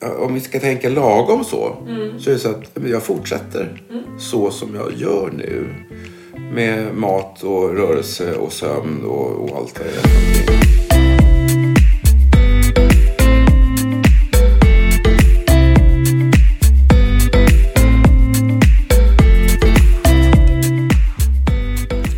om vi ska tänka lagom så, så är det så att jag fortsätter så som jag gör nu. Med mat och rörelse och sömn och, och allt det där.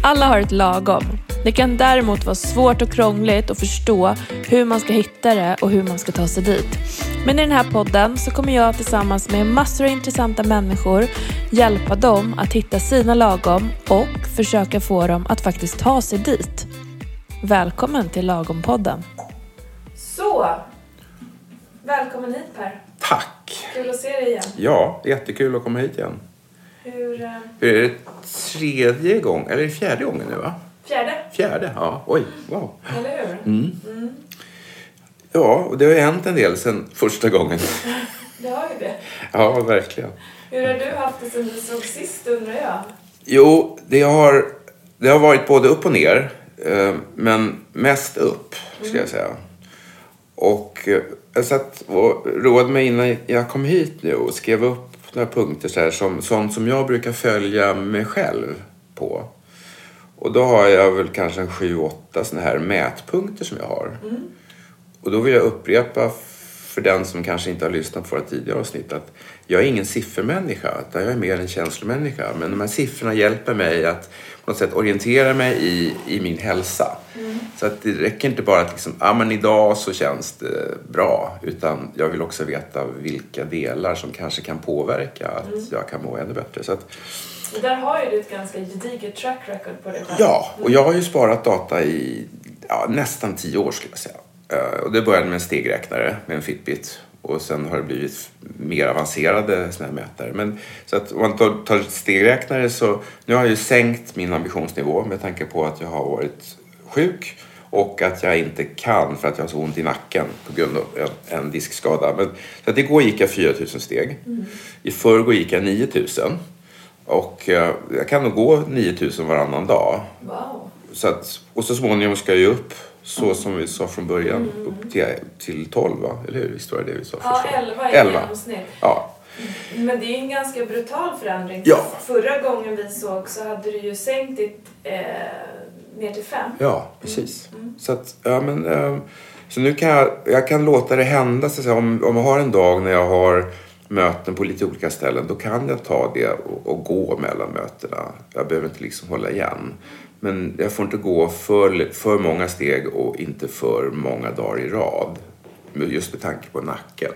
Alla har ett lagom. Det kan däremot vara svårt och krångligt att förstå hur man ska hitta det och hur man ska ta sig dit. Men i den här podden så kommer jag tillsammans med massor av intressanta människor hjälpa dem att hitta sina lagom och försöka få dem att faktiskt ta sig dit. Välkommen till Lagom-podden. Så, välkommen hit Per. Tack! Kul att se dig igen. Ja, jättekul att komma hit igen. Hur... eh, Hur är det tredje gången, eller fjärde gången nu va? Fjärde, Fjärde, ja. Oj, wow. eller hur? Ja, och det har ju hänt en del sedan första gången. Det har ju det. Ja, verkligen. Hur har du haft det sen vi såg sist undrar jag? Jo, det har, det har varit både upp och ner. eh, Men mest upp, ska jag säga. Och eh, jag satt och roade mig innan jag kom hit nu och skrev upp några punkter så här, som, sånt som jag brukar följa mig själv på. Och då har jag väl kanske en sju, åtta såna här mätpunkter som jag har. Och då vill jag upprepa för den som kanske inte har lyssnat på våra tidigare avsnitt att jag är ingen siffermänniska, utan jag är mer en känslomänniska. Men de här siffrorna hjälper mig att på något sätt orientera mig i, i min hälsa. Så att det räcker inte bara att liksom, ah, men idag så känns det bra, utan jag vill också veta vilka delar som kanske kan påverka att jag kan må ännu bättre. Så att, Och där har ju du ett ganska gediget track record på dig själv. Ja, och jag har ju sparat data i ja, nästan tio år skulle jag säga. Eh, och det började med en stegräknare med en Fitbit. Och sen har det blivit mer avancerade såna här mätare. Men, så att om man tar, tar stegräknare så nu har jag ju sänkt min ambitionsnivå med tanke på att jag har varit sjuk och att jag inte kan för att jag har så ont i nacken på grund av en, en diskskada. Men, så att igår gick jag 4000 steg. I förrgår gick jag 9000. Och eh, jag kan nog gå 9000 varannan dag. Wow. Så att, och så småningom ska jag ju upp så som vi sa från början. Upp till, till 12 va? Eller hur? Visst var det det vi sa Ja, första? 11 i 11. genomsnitt. Ja. Men det är en ganska brutal förändring. Ja. Förra gången vi såg så hade du ju sänkt ditt eh, ner till 5. Ja, precis. Så att, ja men... eh, Så nu kan jag, jag kan låta det hända. Så om, om jag har en dag när jag har möten på lite olika ställen, då kan jag ta det och, och gå mellan mötena. Jag behöver inte liksom hålla igen. Men jag får inte gå för, för många steg och inte för många dagar i rad. Just med tanke på nacken.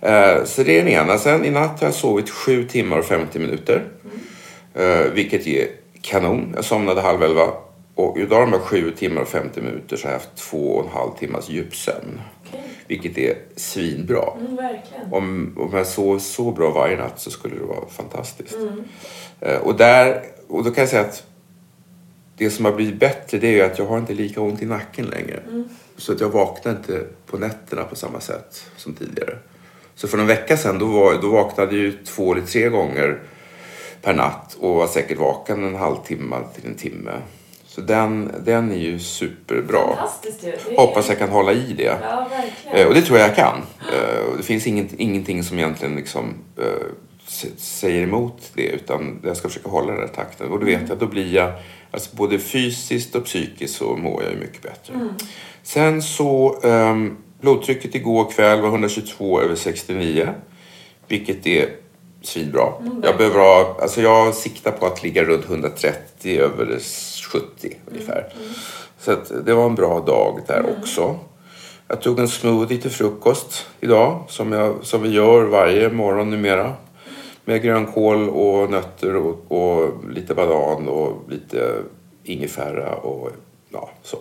Eh, Så det är den ena. Sen i natt har jag sovit 7 timmar och 50 minuter. Eh, vilket är kanon. Jag somnade halv elva. Och idag de här 7 timmar och 50 minuter så har jag haft två och en halv timmas djupsömn. Okej. Vilket är svinbra. Mm, verkligen. Om, om jag sov så bra varje natt så skulle det vara fantastiskt. Eh, och, där, och då kan jag säga att det som har blivit bättre det är ju att jag har inte lika ont i nacken längre. Så att jag vaknar inte på nätterna på samma sätt som tidigare. Så för en vecka sedan då, var, då vaknade jag ju två eller tre gånger per natt och var säkert vaken en halvtimme till en timme. Så den, den är ju superbra. Ju. Hoppas jag kan hålla i det. Ja, Eh, och det tror jag jag kan. Eh, det finns inget, ingenting som egentligen liksom, eh, säger emot det utan jag ska försöka hålla den här takten. Och då vet jag att då blir jag, alltså både fysiskt och psykiskt så mår jag ju mycket bättre. Sen så, ehm, blodtrycket igår kväll var 122 över 69. Vilket är svinbra. jag behöver ha, alltså jag siktar på att ligga runt 130 över 70 ungefär. Så att det var en bra dag där också. Jag tog en smoothie till frukost idag som, jag, som vi gör varje morgon numera. Med grönkål och nötter och, och lite banan och lite ingefära och ja, så.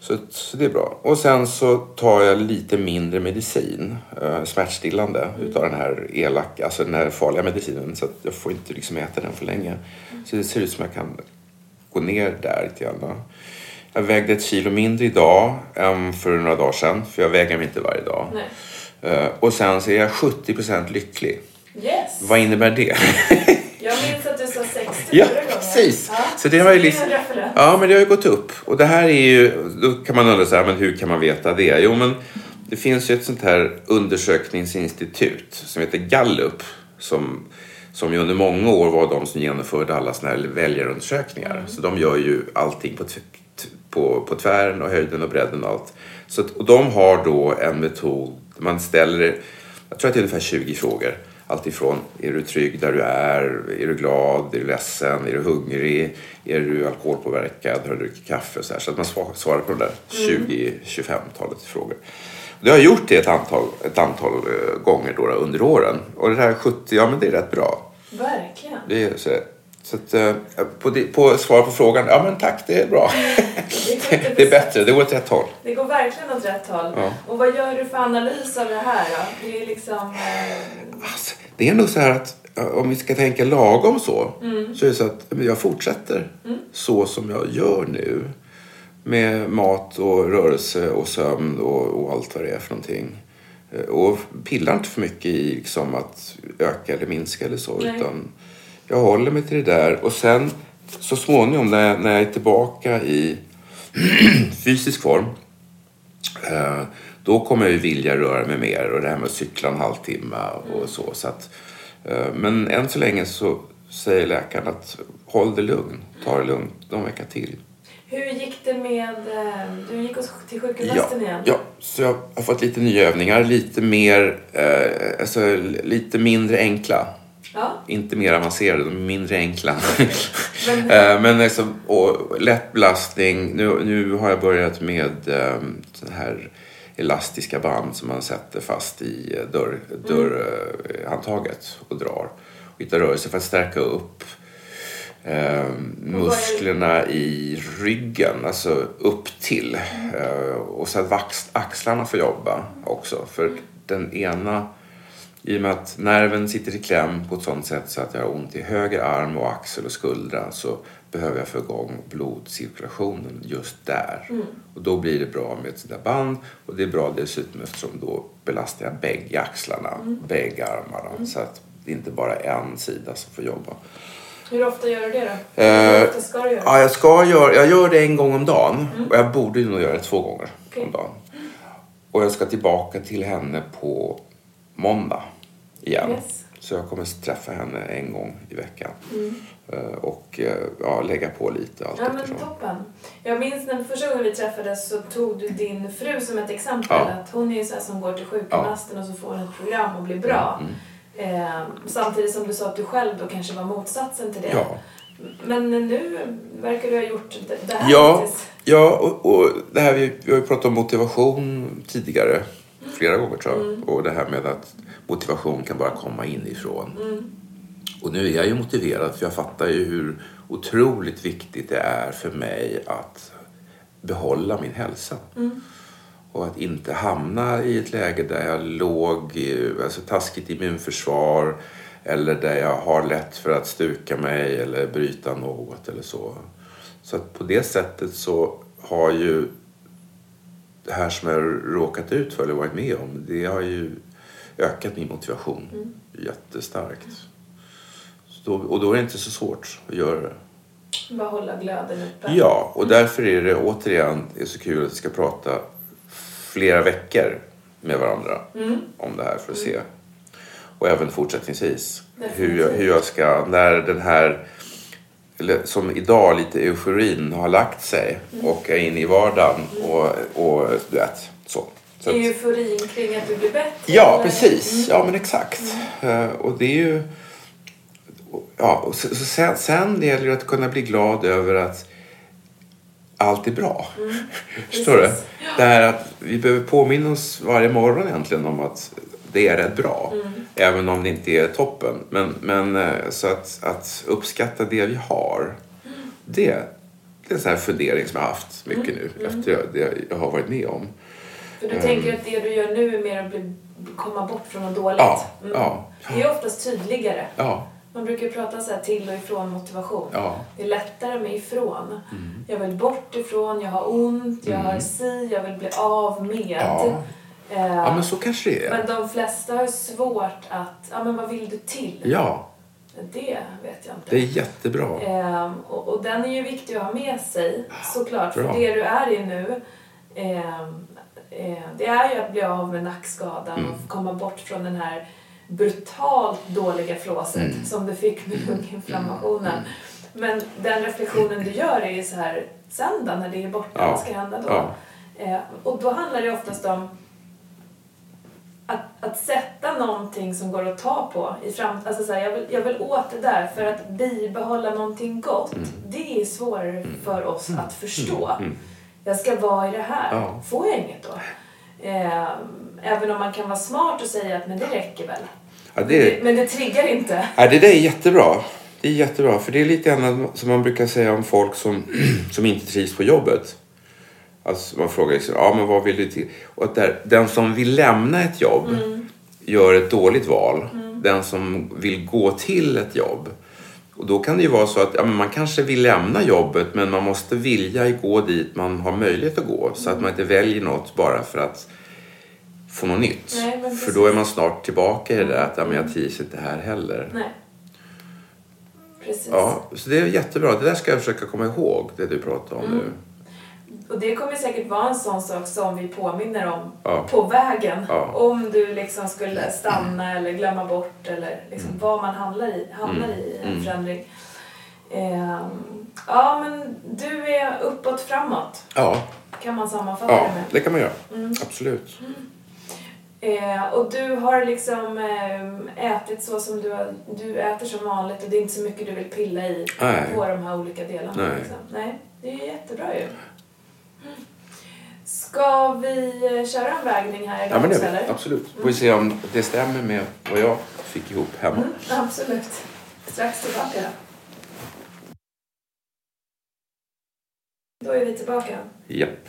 Så, så det är bra. Och sen så tar jag lite mindre medicin, eh, smärtstillande, utav den här elaka, alltså den här farliga medicinen. Så jag får inte liksom äta den för länge. Så det ser ut som jag kan gå ner där lite grann. Jag vägde ett kilo mindre idag än för några dagar sedan, för jag väger mig inte varje dag. Eh, och sen så är jag 70% lycklig. Vad innebär det? Jag minns att du sa 60 Ja, gången. precis. Ja. Så det har ju liksom... Ja, men det har ju gått upp. Och det här är ju... Då kan man undra så här, men hur kan man veta det? Jo, men Det finns ju ett sånt här undersökningsinstitut som heter Gallup som, som ju under många år var de som genomförde alla såna här väljarundersökningar. Så de gör ju allting på, på, på tvären och höjden och bredden och allt. Så och de har då en metod, man ställer, jag tror att det är ungefär 20 frågor. Allt ifrån, är du trygg där du är? Är du glad? Är du ledsen? Är du hungrig? Är du alkoholpåverkad? Har du druckit kaffe? Så, här. så att man svar- svarar på de där 20-25-talet frågor. Det har jag gjort det ett antal, ett antal eh, gånger då, under åren. Och det här 70, ja men det är rätt bra. Verkligen. Det är så, så att, eh, på, på svar på frågan, ja men tack det är bra. Det det är bättre, det går åt rätt håll. Det går verkligen åt rätt håll. Ja. Och vad gör du för analys av det här då? Det är liksom... Alltså, det är nog så här att om vi ska tänka lagom så, så är det så att jag fortsätter så som jag gör nu. Med mat och rörelse och sömn och, och allt vad det är för någonting. Eh, Och pillar inte för mycket i liksom att öka eller minska eller så. Nej. Utan jag håller mig till det där. Och sen så småningom när jag, när jag är tillbaka i fysisk form Eh, Då kommer jag ju vilja röra mig mer och det här med att cykla en halvtimme och så. så att, eh, men än så länge så säger läkaren att håll det lugn, ta det lugnt någon vecka till. hur gick det med... Eh, du gick oss till Ja, sjukgymnasten igen? ja, så jag har fått lite nya övningar, lite mer, eh, alltså lite mindre enkla. Ja. Inte mer avancerade, de är mindre enkla. Men- Eh, Men liksom, och lätt belastning. Nu, nu har jag börjat med sån här elastiska band som man sätter fast i eh, dörr, dörrhandtaget och drar. Och hitta rörelse för att stärka upp eh, musklerna i ryggen, alltså upp till. Eh, och så att vax, axlarna får jobba också. För den ena i och med att nerven sitter i kläm på ett sånt sätt så att jag har ont i höger arm och axel och skuldra så behöver jag få igång blodcirkulationen just där. Och då blir det bra med ett sånt där band och det är bra dessutom eftersom då belastar jag bägge axlarna, bägge armarna så att det inte bara är en sida som får jobba. Hur ofta gör du det då? Eh, Hur ofta ska du göra det? Ja, jag ska göra, jag gör det en gång om dagen och jag borde ju nog göra det två gånger Okej. om dagen. Och jag ska tillbaka till henne på måndag igen. Yes. Så jag kommer träffa henne en gång i veckan. Eh, Och eh, ja, lägga på lite allt Ja men toppen. Jag minns när första gången vi träffades så tog du din fru som ett exempel. Ja. Att hon är ju så som går till sjukgymnasten och så får hon ett program och blir bra. Mm, Eh, samtidigt som du sa att du själv då kanske var motsatsen till det. Ja. Men nu verkar du ha gjort det, här Ja, ja och, och det här, vi, vi har ju pratat om motivation tidigare. Flera gånger tror jag. Och det här med att motivation kan bara komma inifrån. Och nu är jag ju motiverad för jag fattar ju hur otroligt viktigt det är för mig att behålla min hälsa. Och att inte hamna i ett läge där jag låg, alltså taskigt immunförsvar eller där jag har lätt för att stuka mig eller bryta något eller så. Så att på det sättet så har ju det här som jag råkat ut för eller varit med om, det har ju ökat min motivation jättestarkt. Så och då är det inte så svårt att göra det. Bara hålla glöden uppe. Ja, och därför är det återigen det är så kul att vi ska prata flera veckor med varandra om det här för att se. Och även fortsättningsvis hur jag, hur jag ska, när den här, eller som idag lite euforin har lagt sig och är inne i vardagen och, och du vet, så. så att- Euforin kring att du blir bättre? Ja, eller? precis. Ja, men exakt. Eh, och det är ju... Ja, och så, så sen, sen gäller det att kunna bli glad över att allt är bra. Förstår du? Det här att vi behöver påminna oss varje morgon egentligen om att det är rätt bra. Även om det inte är toppen. Men, men eh, så att, att uppskatta det vi har. Det, det är en sån här fundering som jag har haft mycket nu efter det jag har varit med om. För du tänker att det du gör nu är mer att bli, komma bort från något dåligt? Ja, ja. Det är oftast tydligare. Ja, Man brukar prata så här till och ifrån motivation. ja. Det är lättare med ifrån. Mm. Jag vill bort ifrån, jag har ont, jag har si, jag vill bli av med. Ja. Eh, Ja, men så kanske det är. men de flesta har svårt att, ja men vad vill du till? Ja, Det vet jag inte. det är jättebra. Ehm, och, och den är ju viktig att ha med sig såklart. bra. För det du är i nu, ehm, eh, det är ju att bli av med nackskadan Mm. och komma bort från den här brutalt dåliga flåset Mm. som du fick med lunginflammationen. Men den reflektionen du gör är ju så här, sen då när det är borta, Ja. vad ska hända då? Ja. Eh, och då handlar det oftast om att, sätta någonting som går att ta på i fram, alltså så här, jag, vill, jag vill åt det där för att bibehålla någonting gott. Det är svårare för oss att förstå. Mm. Jag ska vara i det här. Ja. Får jag inget då? Eh, även om man kan vara smart och säga att men det räcker väl. Ja, Men, det, det, men det triggar inte. ja, det där är jättebra. Det är jättebra, för det är lite grann som man brukar säga om folk som, som inte trivs på jobbet. Alltså man frågar liksom, ja men vad vill du till? Och där, den som vill lämna ett jobb gör ett dåligt val. Den som vill gå till ett jobb. Och då kan det ju vara så att ja, men man kanske vill lämna jobbet men man måste vilja gå dit man har möjlighet att gå. Så att man inte väljer något bara för att få något nytt. Nej, för då är man snart tillbaka i det där att ja, men jag trivs inte här heller. Nej. Precis. Ja, så det är jättebra. Det där ska jag försöka komma ihåg, det du pratar om nu. Och det kommer säkert vara en sån sak som vi påminner om Ja. på vägen. Ja. Om du liksom skulle stanna eller glömma bort eller liksom Mm. vad man hamnar i, hamnar i en förändring. Ehm, ja, men du är uppåt framåt Ja, kan man sammanfatta ja det med. det kan man göra. Absolut. Eh, och du har liksom eh, ätit så som du, du äter som vanligt och det är inte så mycket du vill pilla i Nej. på de här olika delarna. Nej. Liksom. Nej, det är jättebra ju. Ska vi eh, köra en vägning här Ja, men det eller? Absolut. Får vi se om det stämmer med vad jag fick ihop hemma. Mm, absolut. Strax tillbaka då. Är vi tillbaka. Japp.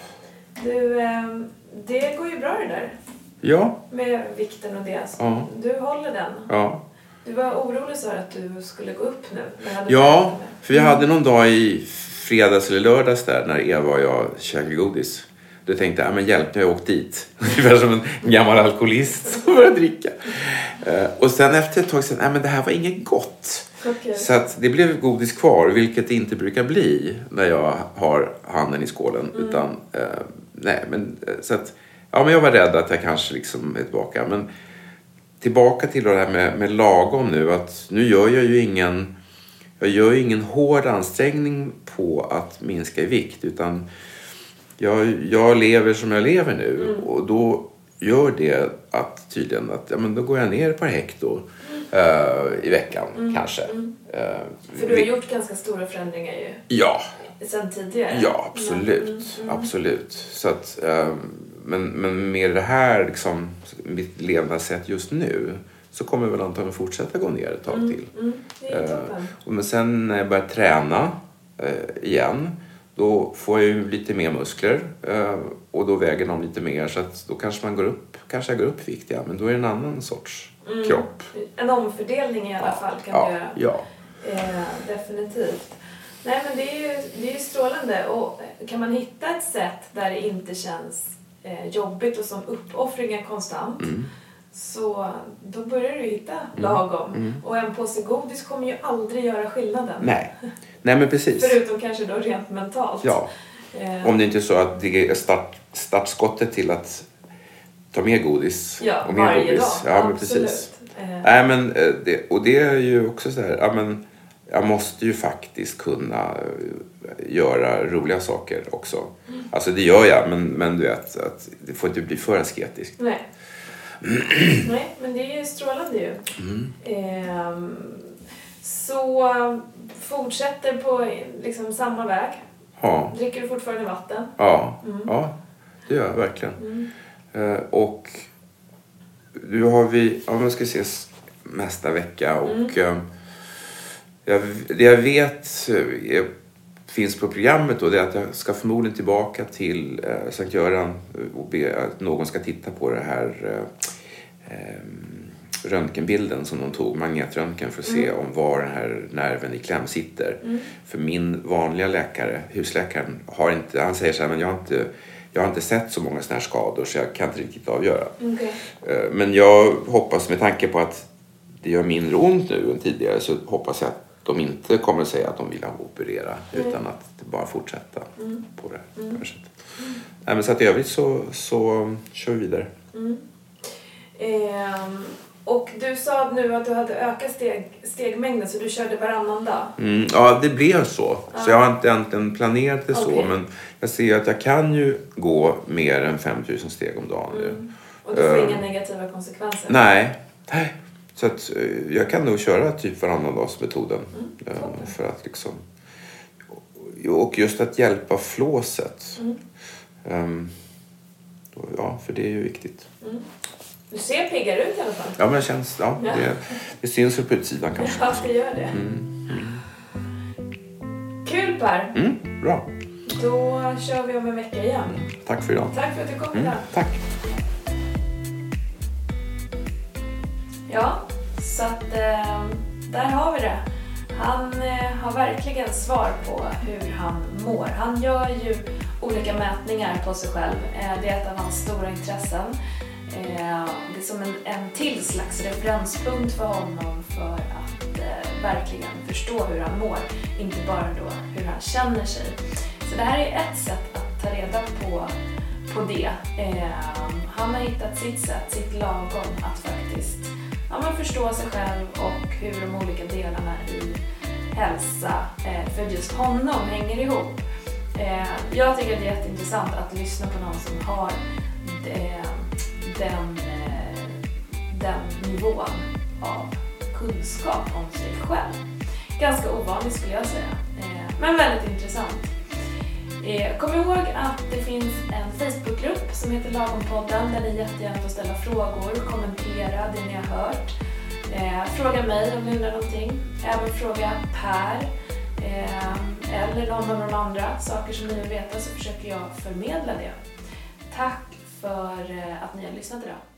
Du, eh, det går ju bra det där Ja, med vikten och det. Ja. Du håller den. ja. Du var orolig du att du skulle gå upp nu. Ja, för vi hade någon dag i fredags eller lördags där när Eva och jag käkade godis. Då tänkte jag, ja, men hjälp, nu har jag åkt dit. Ungefär som en gammal alkoholist som börjar dricka. Eh, Och sen efter ett tag sen, nej men det här var inget gott. Okej. Så att det blev godis kvar, vilket det inte brukar bli när jag har handen i skålen. Utan, eh, nej, men, eh, så att, ja, men jag var rädd att jag kanske liksom är tillbaka. Men tillbaka till det här med, med lagom nu. Att nu gör jag ju ingen, jag gör ju ingen hård ansträngning på att minska i vikt. Utan jag, jag lever som jag lever nu. Och då gör det att tydligen att ja, men då går jag ner ett par hekto eh, i veckan kanske. Eh, För du har gjort ganska stora förändringar ju. Ja, Sen tidigare. ja absolut. Absolut. Så att, eh, men, men med det här, liksom, mitt levnadssätt just nu så kommer jag väl antagligen fortsätta gå ner ett tag till. Mm, det är Eh, toppen. och men sen när jag börjar träna igen då får jag ju lite mer muskler eh, och då väger de lite mer så att då kanske man går upp, kanske jag går upp i vikt ja, men då är det en annan sorts kropp. En omfördelning i alla fall kan Ja, du göra. ja. Eh, definitivt. Nej men det är, ju, det är ju strålande och kan man hitta ett sätt där det inte känns eh, jobbigt och som uppoffringar konstant Mm. Så då börjar du hitta lagom. Och en påse godis kommer ju aldrig göra skillnaden. Nej. Nej men precis. Förutom kanske då rent mentalt. Ja. Eh, Om det inte är så att det är start, startskottet till att ta mer godis ja och mer varje godis. dag. Ja men Absolut. precis. Eh, Nej men eh, det, och det är ju också så här, ja men jag måste ju faktiskt kunna eh, göra roliga saker också. Mm. Alltså det gör jag men, men du vet, att det får inte bli för asketiskt. Nej. Nej, men det är ju strålande ju. Mm. Ehm, så fortsätter på liksom samma väg. Ja, Dricker du fortfarande vatten? ja, Mm. ja det gör jag verkligen. Eh, och nu har vi, ja men ska ses nästa vecka och Mm. eh, jag, det jag vet eh, är, finns på programmet då det är att jag ska förmodligen tillbaka till eh, Sankt Göran och be att någon ska titta på det här eh, eh, röntgenbilden som de tog, magnetröntgen för att se om var den här nerven i kläm sitter. För min vanliga läkare, husläkaren, har inte, han säger så här, men jag har inte, jag har inte sett så många sådana här skador så jag kan inte riktigt avgöra. Okej. Eh, Men jag hoppas med tanke på att det gör mindre ont nu än tidigare så hoppas jag att de inte kommer att säga att de vill operera utan att bara fortsätta på det, på det sättet. Nej, men så att i övrigt så, så kör vi vidare. Ehm, och du sa nu att du hade ökat steg, stegmängden så du körde varannan dag. Mm, ja, det blev så. Så jag har inte egentligen planerat det så. Okej. Men jag ser att jag kan ju gå mer än 5000 steg om dagen nu. Och du får Ehm. inga negativa konsekvenser? Nej. Nej. Så att eh, jag kan nog köra typ varannan dagsmetoden. Mm, Eh, för att liksom... Och just att hjälpa flåset. Mm. Ehm, ja, för det är ju viktigt. Du ser piggare ut i alla fall. Ja, men det känns... Ja, Ja. Det, det syns väl på utsidan kanske. Ja, det gör det. Kul Per! Mm, bra. Då kör vi om en vecka igen. Tack för idag. Tack för att du kom Mm, idag. tack. Ja, så att eh, där har vi det. Han eh, har verkligen svar på hur han mår. Han gör ju olika mätningar på sig själv. Eh, det är ett av hans stora intressen till slags referenspunkt för honom för att eh, verkligen förstå hur han mår. Inte bara då hur han känner sig. Så det här är ett sätt att ta reda på, på det. Eh, han har hittat sitt sätt, sitt lagom att faktiskt ja, men förstå sig själv och hur de olika delarna i hälsa eh, för just honom hänger ihop. Eh, jag tycker att det är jätteintressant att lyssna på någon som har de, den, den nivån av kunskap om sig själv. Ganska ovanligt skulle jag säga, eh, men väldigt intressant. Eh, kom ihåg att det finns en Facebookgrupp som heter Lagompodden där ni jättegärna får ställa frågor, kommentera det ni har hört. Eh, fråga mig om ni undrar någonting. Även fråga Per eller någon av de andra saker som ni vill veta så försöker jag förmedla det. Tack för att ni har lyssnat idag.